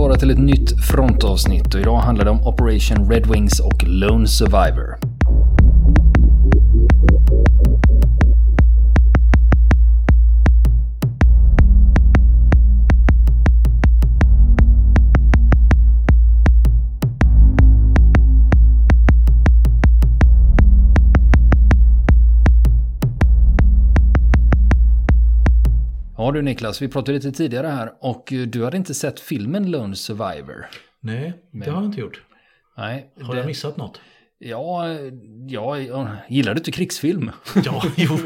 välkomna vara till ett nytt frontavsnitt och idag handlar det om Operation Red Wings och Lone Survivor. Du Niklas, vi pratade lite tidigare här och du hade inte sett filmen Lone Survivor. Nej, det har jag inte gjort. Nej. Har jag missat något? Ja, ja, ja, gillar du inte krigsfilm? Ja, jo.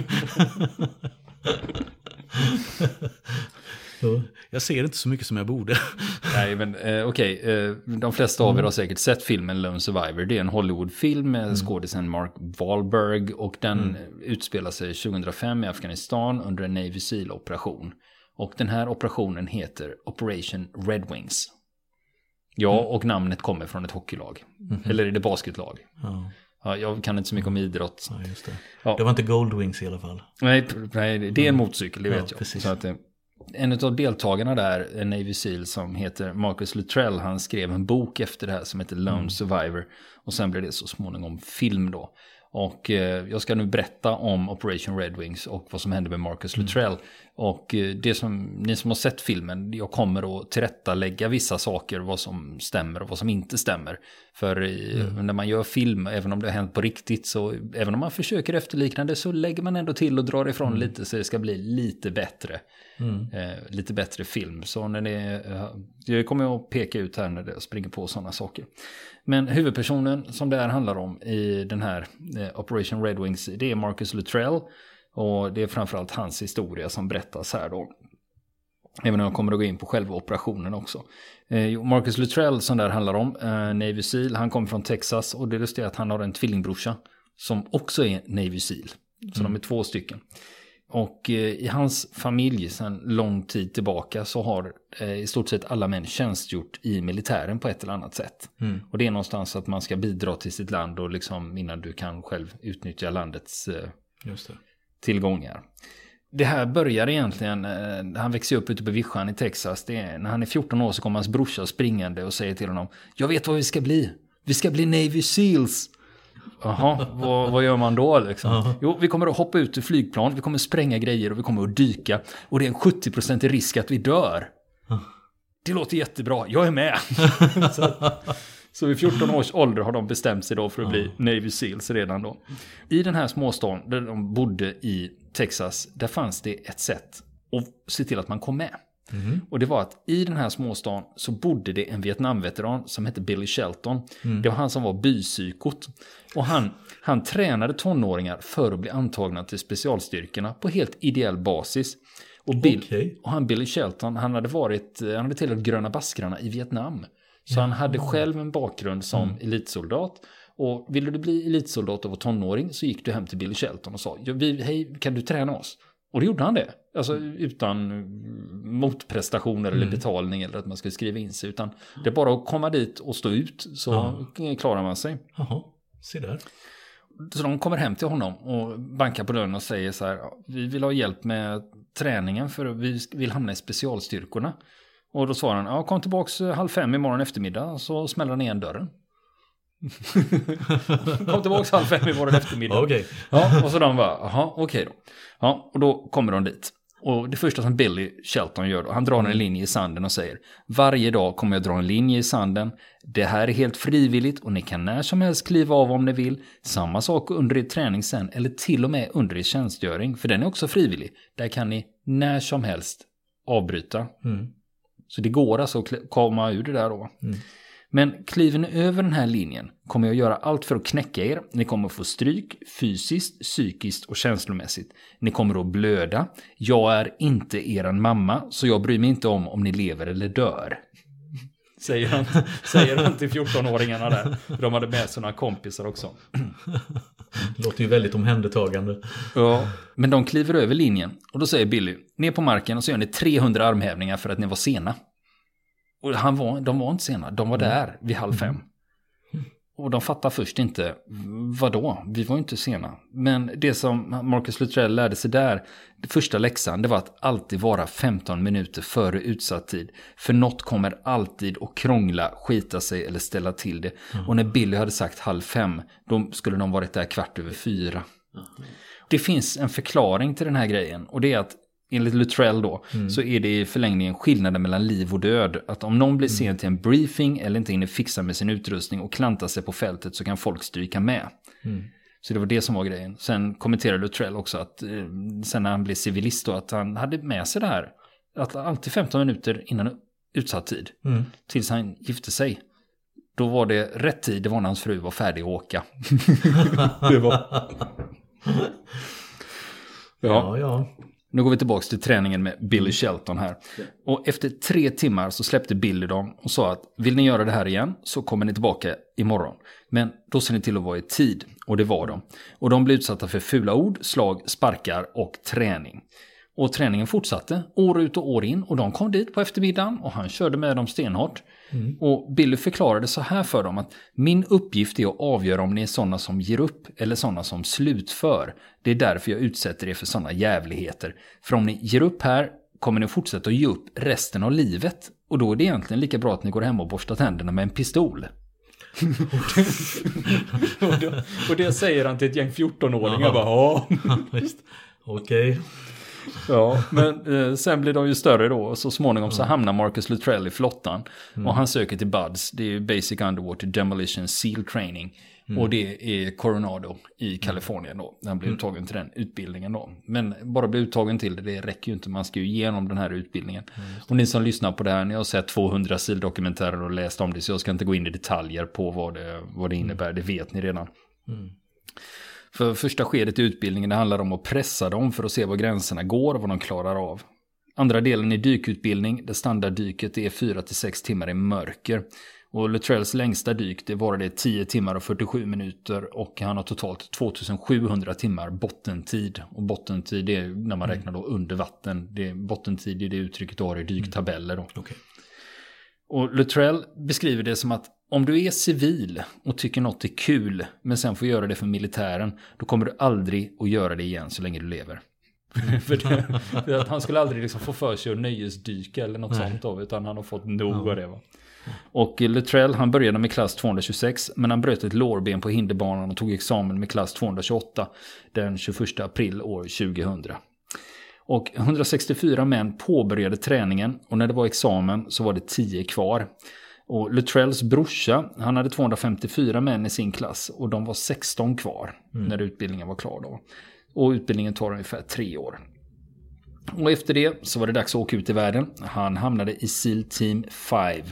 jag ser inte så mycket som jag borde. Nej, men eh, okej. Okay. Eh, de flesta av er har säkert sett filmen Lone Survivor. Det är en Hollywoodfilm med mm. skådisen Mark Wahlberg. Och den mm. utspelar sig 2005 i Afghanistan under en Navy Seal-operation. Och den här operationen heter Operation Red Wings. Ja, mm. och namnet kommer från ett hockeylag. Mm. Eller är det basketlag? Ja. Ja, jag kan inte så mycket om idrott. Ja, det. Ja. det var inte Goldwings i alla fall. Nej, nej det är en motorcykel, det vet jag. Precis. Så att, en av deltagarna där, en Navy Seal som heter Marcus Luttrell, han skrev en bok efter det här som heter Lone mm. Survivor. Och sen blev det så småningom film då. Och eh, jag ska nu berätta om Operation Red Wings och vad som hände med Marcus mm. Luttrell. Och eh, det som ni som har sett filmen, jag kommer att tillrättalägga vissa saker, vad som stämmer och vad som inte stämmer. För mm. när man gör film, även om det har hänt på riktigt, så även om man försöker efterlikna det så lägger man ändå till och drar ifrån mm. lite så det ska bli lite bättre. Mm. Eh, lite bättre film. Så när det, eh, jag kommer att peka ut här när det springer på sådana saker. Men huvudpersonen som det här handlar om i den här eh, Operation Red Wings, det är Marcus Luttrell. Och det är framförallt hans historia som berättas här då. Även om jag kommer att gå in på själva operationen också. Eh, Marcus Luttrell som det här handlar om, eh, Navy Seal, han kommer från Texas och det lustiga är att han har en tvillingbrorsa som också är Navy Seal. Så mm. de är två stycken. Och eh, i hans familj sedan lång tid tillbaka så har i stort sett alla män tjänstgjort i militären på ett eller annat sätt. Mm. Och det är någonstans att man ska bidra till sitt land och liksom innan du kan själv utnyttja landets tillgångar. Det här börjar egentligen, han växer upp ute på vischan i Texas. Är, när han är 14 år så kommer hans brorsa springande och säger till honom Jag vet vad vi ska bli. Vi ska bli Navy Seals. Jaha, vad, vad, gör man då liksom? Uh -huh. Jo, vi kommer att hoppa ut ur flygplan, vi kommer att spränga grejer och vi kommer att dyka. Och det är en 70% risk att vi dör. Uh. Det låter jättebra, jag är med. så, så vid 14 års ålder har de bestämt sig då för att bli Navy Seals redan då. I den här småstaden där de bodde i Texas, där fanns det ett sätt att se till att man kom med. Mm. Och det var att i den här småstaden så bodde det en Vietnamveteran som hette Billy Shelton. Mm. Det var han som var bypsykot. Och han, han tränade tonåringar för att bli antagna till specialstyrkorna på helt ideell basis. Och, Bill, okay. och han Billy Shelton, han hade varit, han hade tillhört gröna baskrarna i Vietnam. Så han hade själv en bakgrund som mm. elitsoldat. Och ville du bli elitsoldat och vara tonåring så gick du hem till Billy Shelton och sa Hej, kan du träna oss? Och då gjorde han det. Alltså utan motprestationer mm. eller betalning eller att man ska skriva in sig. Utan det är bara att komma dit och stå ut så ja. klarar man sig. Jaha, se där. Så de kommer hem till honom och bankar på dörren och säger så här. Vi vill ha hjälp med träningen för vi vill hamna i specialstyrkorna. Och då svarar han, ja kom tillbaka halv fem imorgon eftermiddag så smäller han igen dörren. Kom tillbaka halv fem i vår eftermiddag. Okay. Ja, och så de bara, jaha, okej okay då. Ja, och då kommer de dit. Och det första som Billy Shelton gör då, han drar en mm. linje i sanden och säger Varje dag kommer jag dra en linje i sanden. Det här är helt frivilligt och ni kan när som helst kliva av om ni vill. Samma sak under er träning sen, eller till och med under er tjänstgöring, för den är också frivillig. Där kan ni när som helst avbryta. Mm. Så det går alltså att komma ur det där då. Mm. Men kliver ni över den här linjen kommer jag göra allt för att knäcka er. Ni kommer få stryk fysiskt, psykiskt och känslomässigt. Ni kommer att blöda. Jag är inte eran mamma, så jag bryr mig inte om om ni lever eller dör. Säger han, säger han till 14-åringarna där. De hade med sig några kompisar också. Låter ju väldigt omhändertagande. Ja, men de kliver över linjen. Och då säger Billy, ner på marken och så gör ni 300 armhävningar för att ni var sena. Och han var, de var inte sena, de var mm. där vid halv fem. Och de fattar först inte, vadå, vi var ju inte sena. Men det som Marcus Luttrell lärde sig där, första läxan, det var att alltid vara 15 minuter före utsatt tid. För något kommer alltid att krångla, skita sig eller ställa till det. Mm. Och när Billy hade sagt halv fem, då skulle de varit där kvart över fyra. Mm. Det finns en förklaring till den här grejen och det är att enligt Luttrell då, mm. så är det i förlängningen skillnaden mellan liv och död. Att om någon blir sen mm. till en briefing eller inte hinner fixa med sin utrustning och klantar sig på fältet så kan folk stryka med. Mm. Så det var det som var grejen. Sen kommenterade Luttrell också att eh, sen när han blev civilist då, att han hade med sig det här. Att alltid 15 minuter innan utsatt tid. Mm. Tills han gifte sig. Då var det rätt tid, det var när hans fru var färdig att åka. det var... ja, ja. Nu går vi tillbaka till träningen med Billy mm. Shelton här. Och efter tre timmar så släppte Billy dem och sa att vill ni göra det här igen så kommer ni tillbaka imorgon. Men då ser ni till att vara i tid. Och det var de. Och de blev utsatta för fula ord, slag, sparkar och träning. Och träningen fortsatte år ut och år in och de kom dit på eftermiddagen och han körde med dem stenhårt. Mm. Och Billy förklarade så här för dem att min uppgift är att avgöra om ni är sådana som ger upp eller sådana som slutför. Det är därför jag utsätter er för sådana jävligheter. För om ni ger upp här kommer ni fortsätta att ge upp resten av livet. Och då är det egentligen lika bra att ni går hem och borstar tänderna med en pistol. och, det, och, det säger han till ett gäng 14-åringar. Ja. Okej. Okay. Ja, men eh, sen blir de ju större då. Och så småningom så hamnar Marcus Luttrell i flottan. Mm. Och han söker till BUDS, det är Basic Underwater Demolition Seal Training. Mm. Och det är Coronado i mm. Kalifornien då. Han blir mm. uttagen till den utbildningen då. Men bara bli uttagen till det, det räcker ju inte. Man ska ju igenom den här utbildningen. Mm. Och ni som lyssnar på det här, ni har sett 200 SIL-dokumentärer och läst om det. Så jag ska inte gå in i detaljer på vad det, vad det innebär. Det vet ni redan. Mm. För första skedet i utbildningen det handlar om att pressa dem för att se var gränserna går och vad de klarar av. Andra delen är dykutbildning där standarddyket är 4-6 timmar i mörker. Och Lutrells längsta dyk det varade 10 timmar och 47 minuter och han har totalt 2700 timmar bottentid. Och bottentid är när man mm. räknar då under vatten. Det, bottentid är det uttrycket du har i dyktabeller. Då. Okay. Och Luttrell beskriver det som att om du är civil och tycker något är kul, men sen får göra det för militären, då kommer du aldrig att göra det igen så länge du lever. för, det, för att han skulle aldrig liksom få för sig att nöjesdyka eller något Nej. sånt av, utan han har fått nog ja. av det. Va? Och Luttrell, han började med klass 226, men han bröt ett lårben på hinderbanan och tog examen med klass 228 den 21 april år 2000. Och 164 män påbörjade träningen och när det var examen så var det 10 kvar. Och Lutrells brorsa, han hade 254 män i sin klass och de var 16 kvar mm. när utbildningen var klar då. Och utbildningen tar ungefär tre år. Och efter det så var det dags att åka ut i världen. Han hamnade i SEAL Team 5 Eh,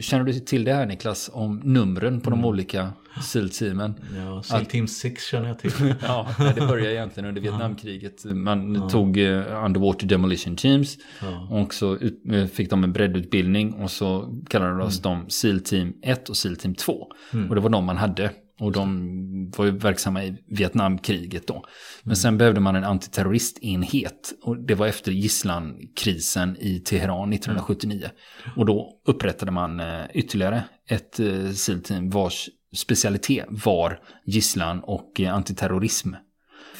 känner du till det här Niklas, om numren på mm. de olika SEAL-teamen? Ja, SEAL Team 6 känner jag till. ja, det började egentligen under Vietnamkriget. Man ja. tog uh, Underwater Demolition Teams ja. och så uh, fick de en breddutbildning och så kallades mm. de SEAL Team 1 och SEAL Team 2. Mm. Och det var de man hade. Och de var ju verksamma i Vietnamkriget då. Men mm. sen behövde man en antiterroristenhet. Och det var efter gisslankrisen i Teheran 1979. Mm. Och då upprättade man eh, ytterligare ett eh, SEAL-team vars specialitet var gisslan och eh, antiterrorism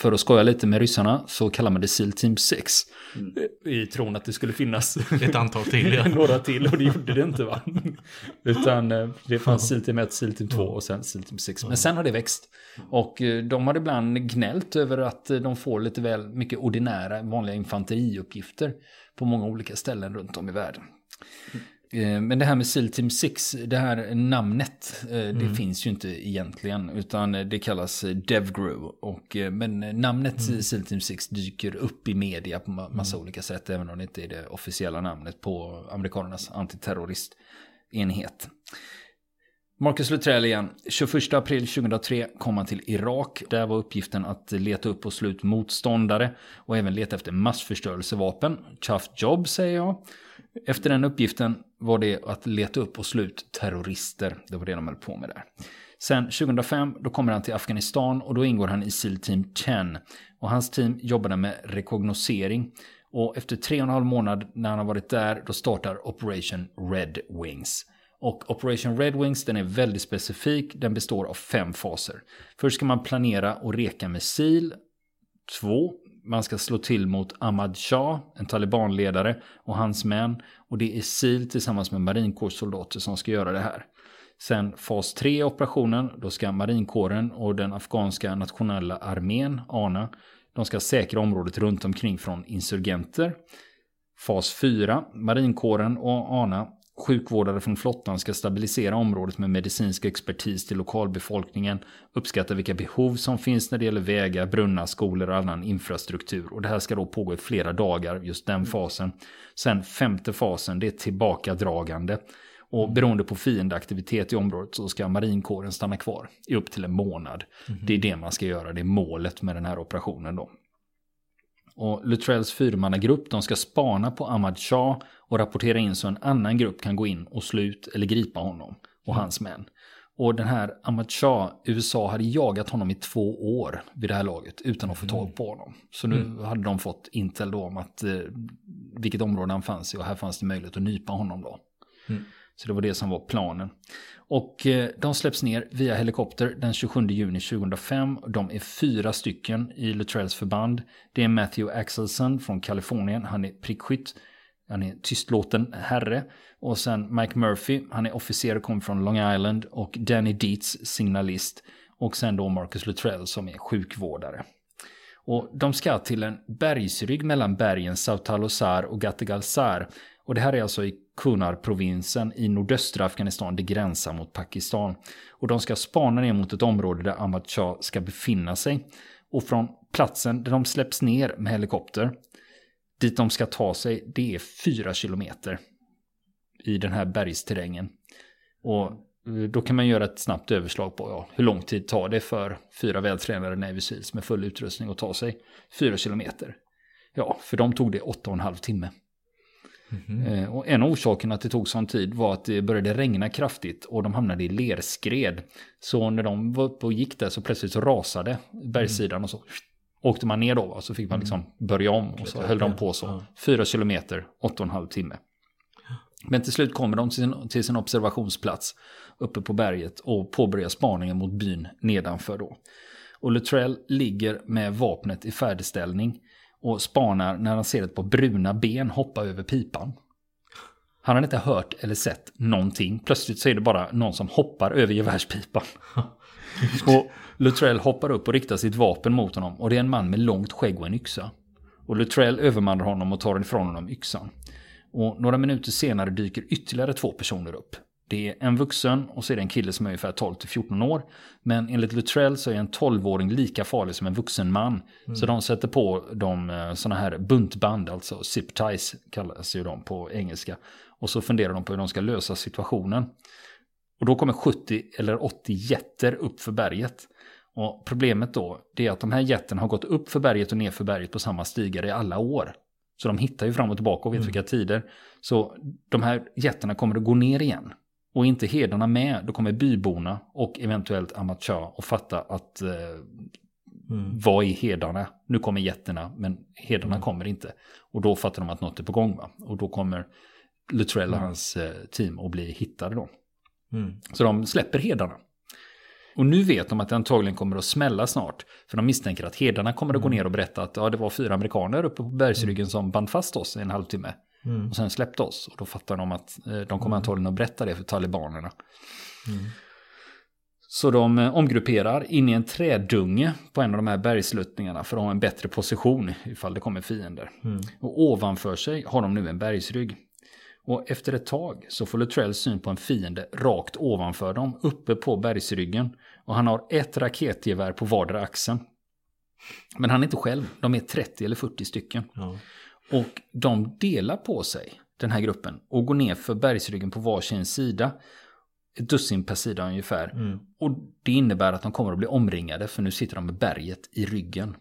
för att skoja lite med ryssarna så kallar man det SEAL Team 6. Mm. I tron att det skulle finnas ett antal till. Ja. några till och det gjorde det inte va. Utan eh, det fanns SEAL Team 1, SEAL Team 2 och sen SEAL Team 6. Men sen har det växt. Och eh, de har ibland gnällt över att eh, de får lite väl mycket ordinära vanliga infanteriuppgifter på många olika ställen runt om i världen. Eh, men det här med SEAL Team 6, det här namnet, eh, det mm. finns ju inte egentligen. Utan det kallas DevGrew. Och, eh, men namnet mm. SEAL Team 6 dyker upp i media på massa mm. olika sätt. Även om det inte är det officiella namnet på amerikanernas antiterroristenhet. Marcus Luttrell igen. 21 april 2003 kom han till Irak. Där var uppgiften att leta upp och slå ut motståndare. Och även leta efter massförstörelsevapen. Tough job säger jag. Efter den uppgiften var det att leta upp och slå ut terrorister. Det var det de höll på med där. Sen 2005 då kommer han till Afghanistan och då ingår han i SEAL Team 10. Och hans team jobbade med rekognosering. Och efter tre och en halv månad när han har varit där då startar Operation Red Wings. Och Operation Red Wings den är väldigt specifik. Den består av fem faser. Först ska man planera och reka med Seal Två, man ska slå till mot Ahmad Shah, en talibanledare och hans män. Och det är SIL tillsammans med marinkårssoldater som ska göra det här. Sen fas 3 i operationen, då ska marinkåren och den afghanska nationella armén, ANA, de ska säkra området runt omkring från insurgenter. Fas 4, marinkåren och ANA, sjukvårdare från flottan ska stabilisera området med medicinsk expertis till lokalbefolkningen, uppskatta vilka behov som finns när det gäller vägar, brunnar, skolor och annan infrastruktur. Och det här ska då pågå i flera dagar, just den fasen. Sen femte fasen, det är tillbakadragande. Och mm. beroende på fiendeaktivitet i området så ska marinkåren stanna kvar i upp till en månad. Mm. Det är det man ska göra, det är målet med den här operationen då. Och Luttrells fyrmannagrupp de ska spana på Ahmad Shah och rapportera in så en annan grupp kan gå in och slå ut eller gripa honom och hans män. Och den här Ahmad Shah, USA hade jagat honom i två år vid det här laget utan att få tag på honom. Så nu mm. hade de fått intel då om att eh, vilket område han fanns i och här fanns det möjlighet att nypa honom då. Mm. Så det var det som var planen. Och eh, de släpps ner via helikopter den 27 juni 2005. De är fyra stycken i Luttrells förband. Det är Matthew Axelson från Kalifornien. Han är prickskytt. Han är tystlåten herre. Och sen Mike Murphy. Han är officer och kommer från Long Island. Och Danny Dietz, signalist. Och sen då Marcus Luttrell som är sjukvårdare. Och de ska till en bergsrygg mellan bergen Sautalosar och Gattegalsar. Och det här är alltså i Kunar-provinsen i nordöstra Afghanistan. Det gränsar mot Pakistan. Och de ska spana ner mot ett område där Ahmad Shah ska befinna sig. Och från platsen där de släpps ner med helikopter, dit de ska ta sig, det är fyra kilometer i den här bergsterrängen. Och eh, då kan man göra ett snabbt överslag på ja, hur lång tid tar det för fyra vältränade Navy Seals med full utrustning att ta sig fyra kilometer. Ja, för dem tog det åtta och en halv timme. Mm-hmm. Och en av orsakerna att det tog sån tid var att det började regna kraftigt och de hamnade i lerskred. Så när de var uppe och gick där så plötsligt så rasade bergssidan och så åkte man ner då. Så fick man liksom mm. börja om och så höll de på så. Fyra kilometer, åtta och en halv timme. Men till slut kommer de till sin, till sin observationsplats uppe på berget och påbörjar spaningen mot byn nedanför då. Och Luttrell ligger med vapnet i färdigställning och spanar när han ser ett par bruna ben hoppa över pipan. Han har inte hört eller sett någonting. Plötsligt så är det bara någon som hoppar över gevärspipan. och Luttrell hoppar upp och riktar sitt vapen mot honom. Och det är en man med långt skägg och en yxa. Och Luttrell övermannar honom och tar ifrån honom yxan. Och några minuter senare dyker ytterligare två personer upp. Det är en vuxen och så är det en kille som är ungefär 12-14 år. Men enligt Luttrell så är en 12-åring lika farlig som en vuxen man. Mm. Så de sätter på de eh, sådana här buntband, alltså zip ties kallas ju de på engelska. Och så funderar de på hur de ska lösa situationen. Och då kommer 70 eller 80 jätter upp för berget. Och problemet då, det är att de här jätterna har gått upp för berget och ner för berget på samma stigar i alla år. Så de hittar ju fram och tillbaka och vet mm. vilka tider. Så de här jätterna kommer att gå ner igen och inte herdarna med, då kommer byborna och eventuellt Amatcha att fatta att eh, mm. vad är herdarna? Nu kommer jätterna, men herdarna mm. kommer inte. Och då fattar de att något är på gång. Va? Och då kommer Luttrell och mm. hans eh, team att bli hittade då. Mm. Så de släpper herdarna. Och nu vet de att det antagligen kommer att smälla snart. För de misstänker att herdarna kommer att gå mm. ner och berätta att ja, det var fyra amerikaner uppe på bergsryggen som band fast oss i en halvtimme. Mm. Och sen släppte oss. Och då fattar de att eh, de kommer mm. antagligen att berätta det för talibanerna. Mm. Så de eh, omgrupperar in i en trädunge på en av de här bergsluttningarna för att ha en bättre position ifall det kommer fiender. Mm. Och ovanför sig har de nu en bergsrygg. Och efter ett tag så får Luttrell syn på en fiende rakt ovanför dem, uppe på bergsryggen. Och han har ett raketgevär på vardera axeln. Men han är inte själv, de är 30 eller 40 stycken. Ja. Och de delar på sig, den här gruppen, och går ner för bergsryggen på varsin sida. Ett dussin per sida ungefär. Mm. Och det innebär att de kommer att bli omringade, för nu sitter de med berget i ryggen.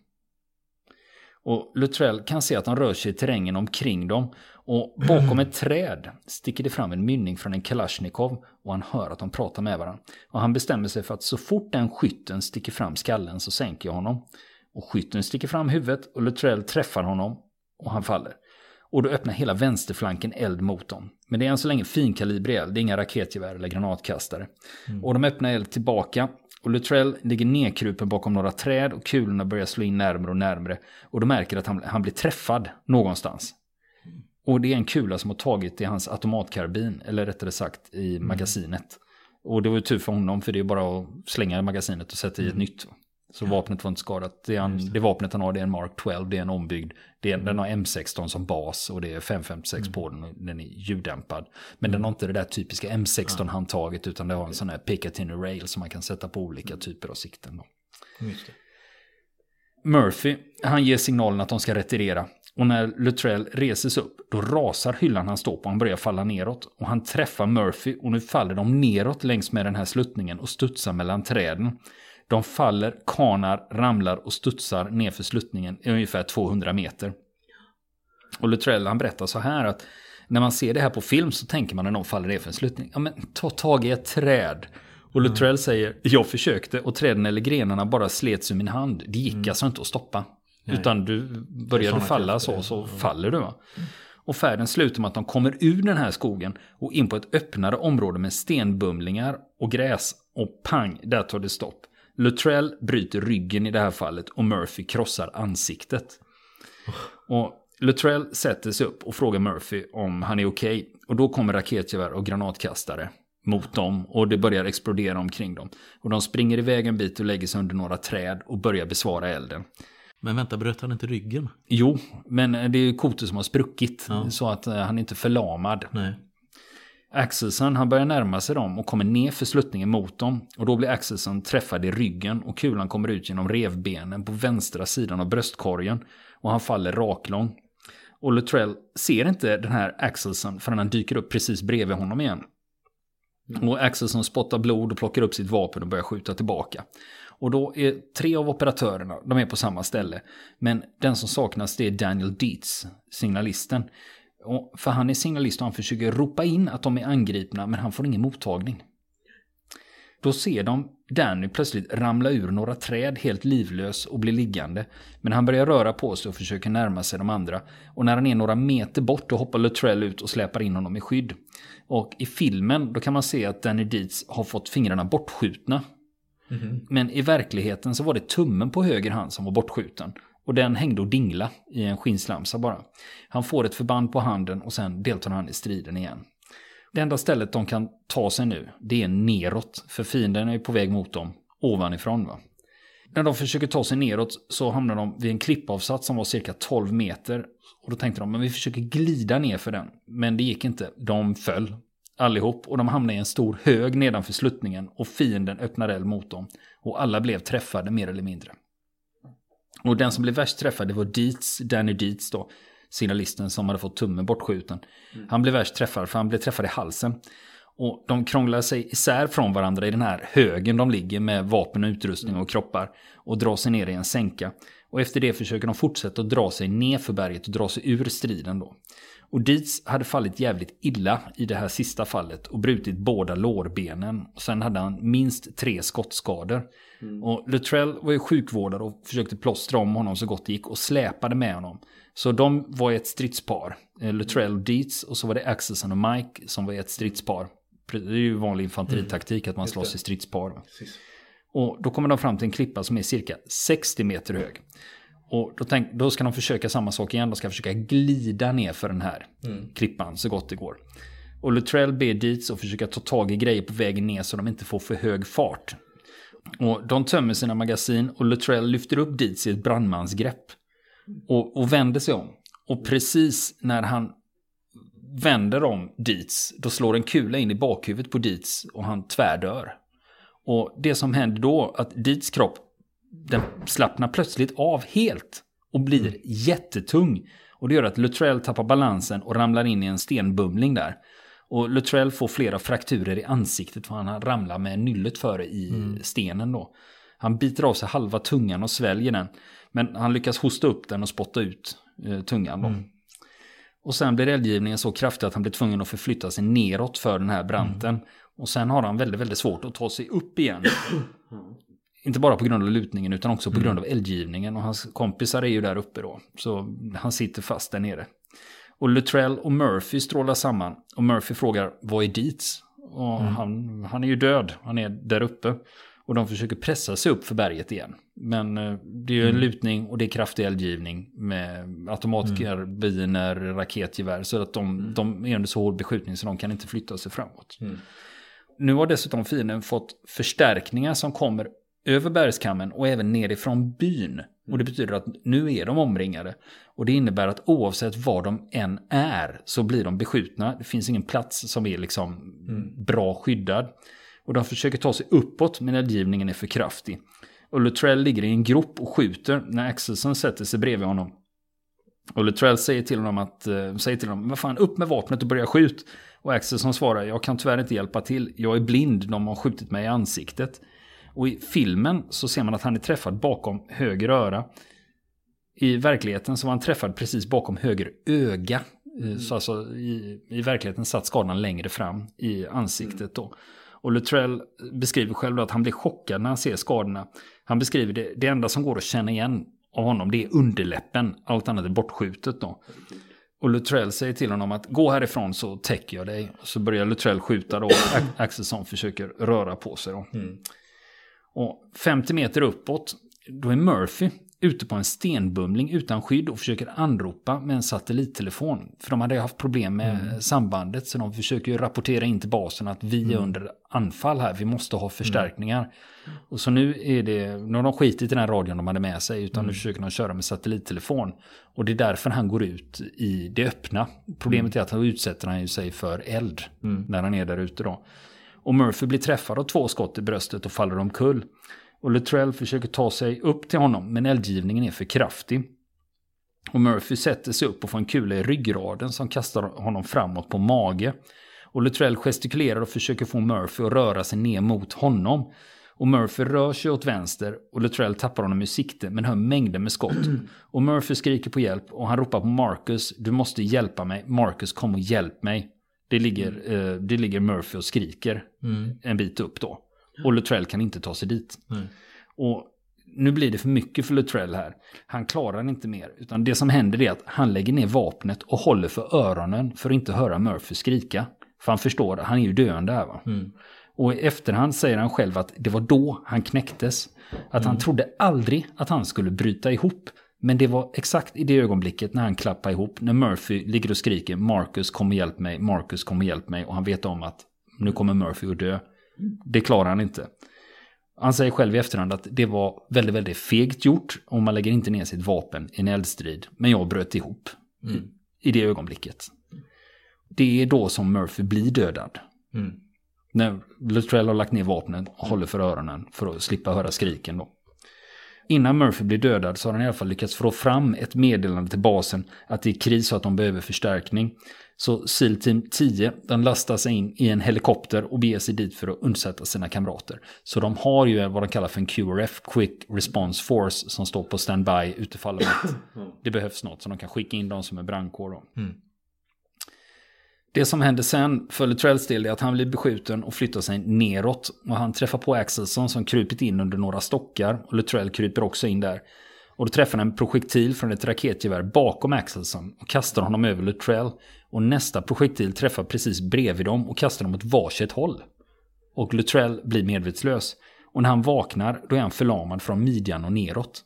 Och Luttrell kan se att de rör sig i terrängen omkring dem. Och bakom ett träd sticker det fram en mynning från en Kalashnikov och han hör att de pratar med varandra. Och han bestämmer sig för att så fort den skytten sticker fram skallen så sänker jag honom. Och skytten sticker fram huvudet och Luttrell träffar honom och han faller. Och då öppnar hela vänsterflanken eld mot dem. Men det är än så länge finkalibrig eld, det är inga raketgevär eller granatkastare. Mm. Och de öppnar eld tillbaka. Och Luttrell ligger nedkrupen bakom några träd och kulorna börjar slå in närmre och närmre. Och de märker att han, han blir träffad någonstans. Och det är en kula som har tagit i hans automatkarbin, eller rättare sagt i mm. magasinet. Och det var ju tur för honom, för det är bara att slänga magasinet och sätta i ett mm. nytt. Så vapnet var inte skadat. Det, han, det. det, vapnet han har det är en Mark 12, det är en ombyggd. Det är, mm. Den har M16 som bas och det är 556 mm. på den och den är ljuddämpad. Men mm. den har inte det där typiska M16-handtaget utan det har en sån här Picatinny rail som man kan sätta på olika mm. typer av sikten. Då. Murphy, han ger signalen att de ska retirera. Och när Luttrell reses upp, då rasar hyllan han står på. Han börjar falla neråt. Och han träffar Murphy och nu faller de neråt längs med den här sluttningen och studsar mellan träden. De faller, kanar, ramlar och studsar nerför sluttningen i ungefär 200 meter. Och Luttrell han berättar så här att när man ser det här på film så tänker man när någon faller ner för en sluttning. Ja men ta tag i ett träd. Och Luttrell mm. säger, jag försökte och träden eller grenarna bara slets ur min hand. Det gick mm. alltså inte att stoppa. Nej. Utan du börjar du falla så, så mm. faller du. Va? Och färden slutar med att de kommer ur den här skogen och in på ett öppnare område med stenbumlingar och gräs. Och pang, där tar det stopp. Luttrell bryter ryggen i det här fallet och Murphy krossar ansiktet. Och Luttrell sätter sig upp och frågar Murphy om han är okej. Okay. Och då kommer raketgevär och granatkastare mot dem och det börjar explodera omkring dem. Och de springer iväg en bit och lägger sig under några träd och börjar besvara elden. Men vänta, bröt han inte ryggen? Jo, men det är kotor som har spruckit ja. så att eh, han är inte förlamad. Nej. Axelsen han börjar närma sig dem och kommer ner för sluttningen mot dem. Och då blir Axelsen träffad i ryggen och kulan kommer ut genom revbenen på vänstra sidan av bröstkorgen. Och han faller raklång. Och Luttrell ser inte den här Axelsen förrän han dyker upp precis bredvid honom igen. Mm. Och Axelsen spottar blod och plockar upp sitt vapen och börjar skjuta tillbaka. Och då är tre av operatörerna, de är på samma ställe. Men den som saknas det är Daniel Dietz, signalisten. För han är signalist och han försöker ropa in att de är angripna men han får ingen mottagning. Då ser de Danny plötsligt ramla ur några träd helt livlös och bli liggande. Men han börjar röra på sig och försöker närma sig de andra. Och när han är några meter bort då hoppar Luttrell ut och släpar in honom i skydd. Och i filmen då kan man se att Danny Dietz har fått fingrarna bortskjutna. Mm -hmm. Men i verkligheten så var det tummen på höger hand som var bortskjuten. Och den hängde och dingla i en skinnslamsa bara. Han får ett förband på handen och sen deltar han i striden igen. Det enda stället de kan ta sig nu, det är neråt. För fienden är på väg mot dem ovanifrån. Va? När de försöker ta sig neråt så hamnar de vid en klippavsats som var cirka 12 meter. Och då tänkte de, men vi försöker glida ner för den. Men det gick inte. De föll allihop och de hamnade i en stor hög nedanför sluttningen och fienden öppnade eld mot dem. Och alla blev träffade mer eller mindre. Och den som blev värst träffad det var Dietz, Danny Dietz då, signalisten som hade fått tummen bortskjuten. Mm. Han blev värst träffad för han blev träffad i halsen. Och de krånglar sig isär från varandra i den här högen de ligger med vapen och utrustning och kroppar. Och drar sig ner i en sänka. Och efter det försöker de fortsätta att dra sig ner för berget och dra sig ur striden då. Och Dietz hade fallit jävligt illa i det här sista fallet och brutit båda lårbenen. Och sen hade han minst tre skottskador. Mm. Och Luttrell var ju sjukvårdare och försökte plåstra om honom så gott det gick och släpade med honom. Så de var ett stridspar. Eh, Luttrell och Dietz och så var det Axelson och Mike som var ett stridspar. Det är ju vanlig infanteritaktik mm. att man slåss i stridspar. Och då kommer de fram till en klippa som är cirka 60 meter hög. Och då, tänk, då ska de försöka samma sak igen. De ska försöka glida ner för den här mm. klippan så gott det går. Och Luttrell ber Dietz att försöka ta tag i grejer på vägen ner så de inte får för hög fart. Och de tömmer sina magasin och Luttrell lyfter upp Dietz i ett brandmansgrepp. Och, och vänder sig om. Och precis när han vänder om Dietz, då slår en kula in i bakhuvudet på Dietz och han tvärdör. Och det som händer då, att Dietz kropp, den slappnar plötsligt av helt och blir mm. jättetung. Och det gör att Luttrell tappar balansen och ramlar in i en stenbumling där. Och Luttrell får flera frakturer i ansiktet för han ramlar med nyllet före i mm. stenen då. Han biter av sig halva tungan och sväljer den. Men han lyckas hosta upp den och spotta ut eh, tungan då. Mm. Och sen blir eldgivningen så kraftig att han blir tvungen att förflytta sig neråt för den här branten. Mm. Och sen har han väldigt, väldigt svårt att ta sig upp igen. Inte bara på grund av lutningen utan också på mm. grund av eldgivningen. Och hans kompisar är ju där uppe då. Så han sitter fast där nere. Och Luttrell och Murphy strålar samman. Och Murphy frågar, vad är Dietz? Och mm. han, han är ju död, han är där uppe. Och de försöker pressa sig upp för berget igen. Men eh, det är ju en mm. lutning och det är kraftig eldgivning med automatkarbiner, mm. raketgevär. Så att de, mm. de är under så hård beskjutning så de kan inte flytta sig framåt. Mm. Nu har dessutom fienden fått förstärkningar som kommer över bergskammen och även nerifrån byn. Och det betyder att nu är de omringade. Och det innebär att oavsett var de än är så blir de beskjutna. Det finns ingen plats som är liksom mm. bra skyddad. Och de försöker ta sig uppåt men eldgivningen är för kraftig. Och Luttrell ligger i en grop och skjuter när Axelsson sätter sig bredvid honom. Och Luttrell säger till honom att, äh, säger till honom, vad fan upp med vapnet och börja skjut. Och Axelsson svarar, jag kan tyvärr inte hjälpa till, jag är blind, de har skjutit mig i ansiktet. Och i filmen så ser man att han är träffad bakom höger öra. I verkligheten så var han träffad precis bakom höger öga. Eh, mm. Så alltså i, i verkligheten satt skadan längre fram i ansiktet då. Och Luttrell beskriver själv att han blir chockad när han ser skadorna. Han beskriver det, det enda som går att känna igen av honom det är underläppen. Allt annat är bortskjutet då. Och Luttrell säger till honom att gå härifrån så täcker jag dig. Så börjar Luttrell skjuta då. Axelsson försöker röra på sig då. Mm. Och 50 meter uppåt, då är Murphy ute på en stenbumling utan skydd och försöker anropa med en satellittelefon. För de hade haft problem med mm. sambandet så de försöker rapportera in till basen att vi är mm. under anfall här, vi måste ha förstärkningar. Mm. Och så nu är det, nu har de skitit i den radion de hade med sig utan nu mm. försöker de köra med satellittelefon. Och det är därför han går ut i det öppna. Problemet mm. är att han utsätter han sig för eld mm. när han är där ute då. Och Murphy blir träffad av två skott i bröstet och faller omkull. Och Luttrell försöker ta sig upp till honom men eldgivningen är för kraftig. Och Murphy sätter sig upp och får en kula i ryggraden som kastar honom framåt på mage. Och Luttrell gestikulerar och försöker få Murphy att röra sig ner mot honom. Och Murphy rör sig åt vänster och Luttrell tappar honom i sikte men hör mängder med skott. Och Murphy skriker på hjälp och han ropar på Marcus, du måste hjälpa mig, Marcus kom och hjälp mig. Det ligger, eh, det ligger Murphy och skriker mm. en bit upp då. Och Luttrell kan inte ta sig dit. Mm. Och nu blir det för mycket för Luttrell här. Han klarar inte mer. Utan det som händer är att han lägger ner vapnet och håller för öronen för att inte höra Murphy skrika. För han förstår, han är ju döende här va. Mm. Och i efterhand säger han själv att det var då han knäcktes. Att han mm. trodde aldrig att han skulle bryta ihop. Men det var exakt i det ögonblicket när han klappade ihop, när Murphy ligger och skriker Marcus kom och hjälp mig, Marcus kom och hjälp mig och han vet om att nu kommer Murphy att dö. Det klarar han inte. Han säger själv i efterhand att det var väldigt, väldigt fegt gjort och man lägger inte ner sitt vapen i en eldstrid. Men jag bröt ihop mm. i det ögonblicket. Det är då som Murphy blir dödad. Mm. När Luttrell har lagt ner vapnen och håller för öronen för att slippa höra skriken då. Innan Murphy blir dödad så har han i alla fall lyckats få fram ett meddelande till basen att det är kris och att de behöver förstärkning. Så SEAL Team 10 den lastar sig in i en helikopter och beger sig dit för att undsätta sina kamrater. Så de har ju vad de kallar för en QRF, Quick Response Force, som står på standby utifall det behövs något. Så de kan skicka in dem som är brandkår. Mm. Det som händer sen för Luttrells del är att han blir beskjuten och flyttar sig neråt. Och han träffar på Axelsson som krupit in under några stockar. Och Luttrell kryper också in där. Och då träffar han en projektil från ett raketgevär bakom Axelsson och kastar honom över Luttrell. Och nästa projektil träffar precis bredvid dem och kastar dem åt varsitt håll. Och Luttrell blir medvetslös. Och när han vaknar då är han förlamad från midjan och neråt.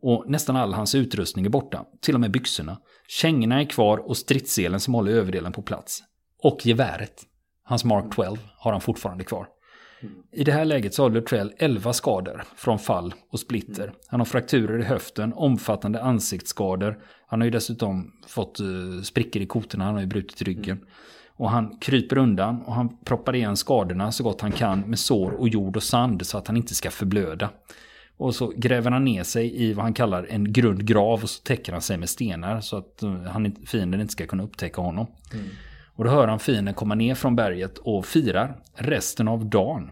Och nästan all hans utrustning är borta, till och med byxorna. Kängorna är kvar och stridsselen som håller överdelen på plats. Och geväret. Hans Mark 12 har han fortfarande kvar. I det här läget så har Luttrell 11 skador från fall och splitter. Han har frakturer i höften, omfattande ansiktsskador. Han har ju dessutom fått eh, sprickor i kotorna, han har ju brutit ryggen. Och han kryper undan och han proppar igen skadorna så gott han kan med sår och jord och sand så att han inte ska förblöda. Och så gräver han ner sig i vad han kallar en grund grav och så täcker han sig med stenar så att uh, han, fienden inte ska kunna upptäcka honom. Mm. Och då hör han fienden komma ner från berget och firar resten av dagen.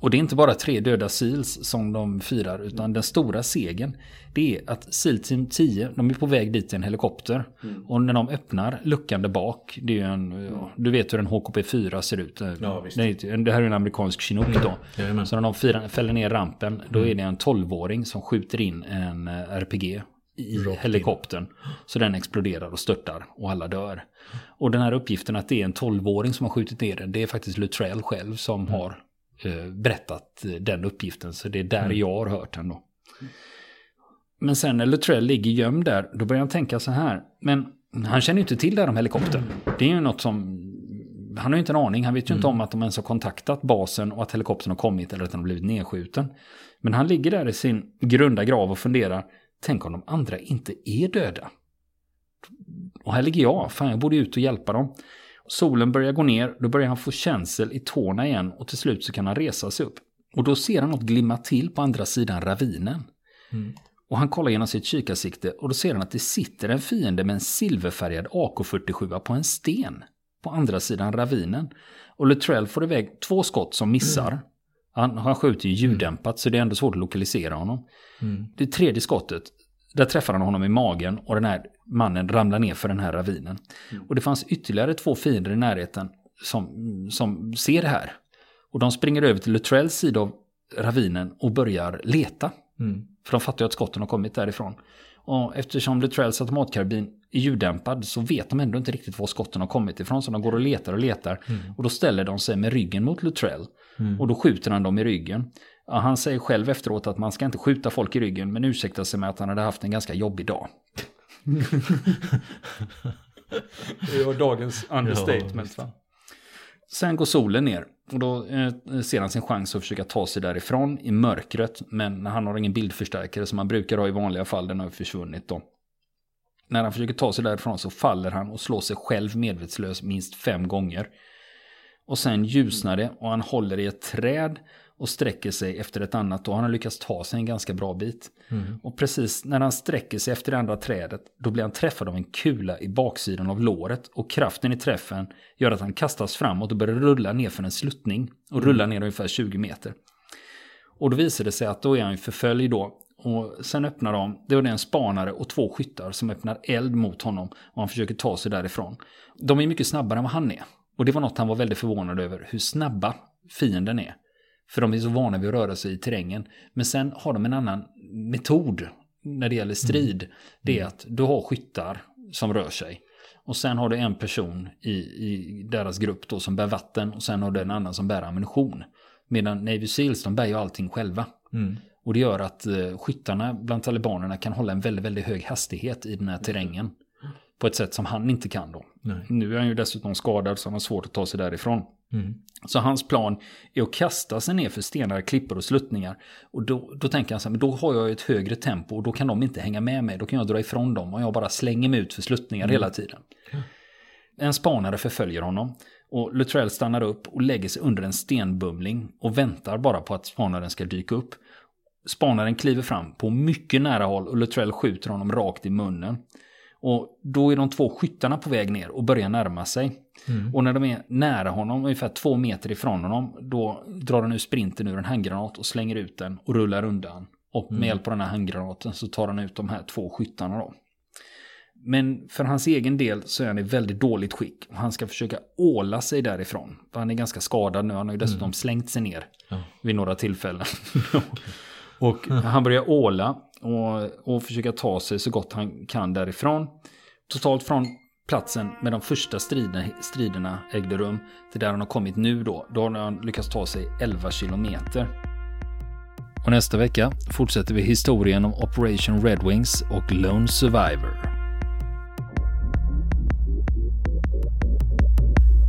Och det är inte bara tre döda SEALs som de firar, utan den stora segern det är att SEAL Team 10, de är på väg dit i en helikopter. Mm. Och när de öppnar luckan där bak, det är en, mm. du vet hur en HKP4 ser ut. Ja, det, det, här är en amerikansk Chinook då. Mm. Så när de firar, fäller ner rampen, då mm. är det en 12-åring som skjuter in en eh, RPG i helikoptern. Så den exploderar och störtar och alla dör. Och den här uppgiften att det är en 12-åring som har skjutit ner den, det är faktiskt Luttrell själv som mm. har berättat den uppgiften. Så det är där mm. jag har hört den då. Men sen när Luttrell ligger gömd där, då börjar han tänka så här. Men han känner ju inte till det här om helikoptern. Det är ju något som... Han har ju inte en aning. Han vet ju mm. inte om att de ens har kontaktat basen och att helikoptern har kommit eller att den har blivit nedskjuten. Men han ligger där i sin grunda grav och funderar. Tänk om de andra inte är döda. Och här ligger jag. Fan, jag borde ut och hjälpa dem. Solen börjar gå ner. Då börjar han få känsel i tårna igen. Och till slut så kan han resa sig upp. Och då ser han något glimma till på andra sidan ravinen. Mm. Och han kollar genom sitt kikarsikte och då ser han att det sitter en fiende med en silverfärgad AK47 på en sten. På andra sidan ravinen. Och Luttrell får iväg två skott som missar. Mm. Han, han skjuter ju ljuddämpat så det är ändå svårt att lokalisera honom. Mm. Det tredje skottet, där träffar han honom i magen och den här mannen ramlar ner för den här ravinen. Mm. Och det fanns ytterligare två fiender i närheten som, som ser det här. Och de springer över till Luttrells sida av ravinen och börjar leta. Mm. För de fattar ju att skotten har kommit därifrån. Och eftersom Luttrells automatkarbin är ljuddämpad så vet de ändå inte riktigt var skotten har kommit ifrån. Så de går och letar och letar. Mm. Och då ställer de sig med ryggen mot Luttrell. Mm. Och då skjuter han dem i ryggen. Ja, han säger själv efteråt att man ska inte skjuta folk i ryggen. Men ursäktar sig med att han hade haft en ganska jobbig dag. det var dagens understatement. Ja, Sen går solen ner och då eh, ser han sin chans att försöka ta sig därifrån i mörkret. Men han har ingen bildförstärkare som man brukar ha i vanliga fall, den har försvunnit då. När han försöker ta sig därifrån så faller han och slår sig själv medvetslös minst fem gånger. Och sen ljusnar det och han håller i ett träd och sträcker sig efter ett annat och han har lyckats ta sig en ganska bra bit. Mm. Och precis när han sträcker sig efter det andra trädet då blir han träffad av en kula i baksidan av låret och kraften i träffen gör att han kastas framåt och börjar rulla ner för en sluttning och mm. rullar ner ungefär 20 meter. Och då visar det sig att då är han förföljd då och sen öppnar de, det är en spanare och två skyttar som öppnar eld mot honom och han försöker ta sig därifrån. De är mycket snabbare än vad han är. Och det var något han var väldigt förvånad över, hur snabba fienden är. För de är så vana vid att röra sig i terrängen. Men sen har de en annan metod när det gäller strid. Mm. Det är mm. att du har skyttar som rör sig. Och sen har du en person i, i deras grupp då som bär vatten och sen har du en annan som bär ammunition. Medan Navy Seals de bär ju allting själva. Mm. Och det gör att eh, skyttarna bland talibanerna kan hålla en väldigt, väldigt hög hastighet i den här terrängen. På ett sätt som han inte kan då. Nej. Nu är han ju dessutom skadad så han har svårt att ta sig därifrån. Mm. Så hans plan är att kasta sig ner för stenar, klippor och sluttningar. Och då, då tänker han så här, men då har jag ett högre tempo och då kan de inte hänga med mig. Då kan jag dra ifrån dem och jag bara slänger mig ut för sluttningar mm. hela tiden. En spanare förföljer honom. Och Luttrell stannar upp och lägger sig under en stenbumling och väntar bara på att spanaren ska dyka upp. Spanaren kliver fram på mycket nära håll och Luttrell skjuter honom rakt i munnen. Och då är de två skyttarna på väg ner och börjar närma sig. Mm. Och när de är nära honom, ungefär två meter ifrån honom, då drar han ur sprinten ur en handgranat och slänger ut den och rullar undan. Och med mm. hjälp av den här handgranaten så tar han ut de här två skyttarna då. Men för hans egen del så är han i väldigt dåligt skick. Och han ska försöka åla sig därifrån. För han är ganska skadad nu. Han har ju dessutom mm. slängt sig ner ja. vid några tillfällen. och han börjar åla och, och försöka ta sig så gott han kan därifrån. Totalt från platsen med de första striderna, striderna ägde rum till där han har kommit nu då. Då har han lyckats ta sig 11 kilometer. Och nästa vecka fortsätter vi historien om Operation Red Wings och Lone Survivor.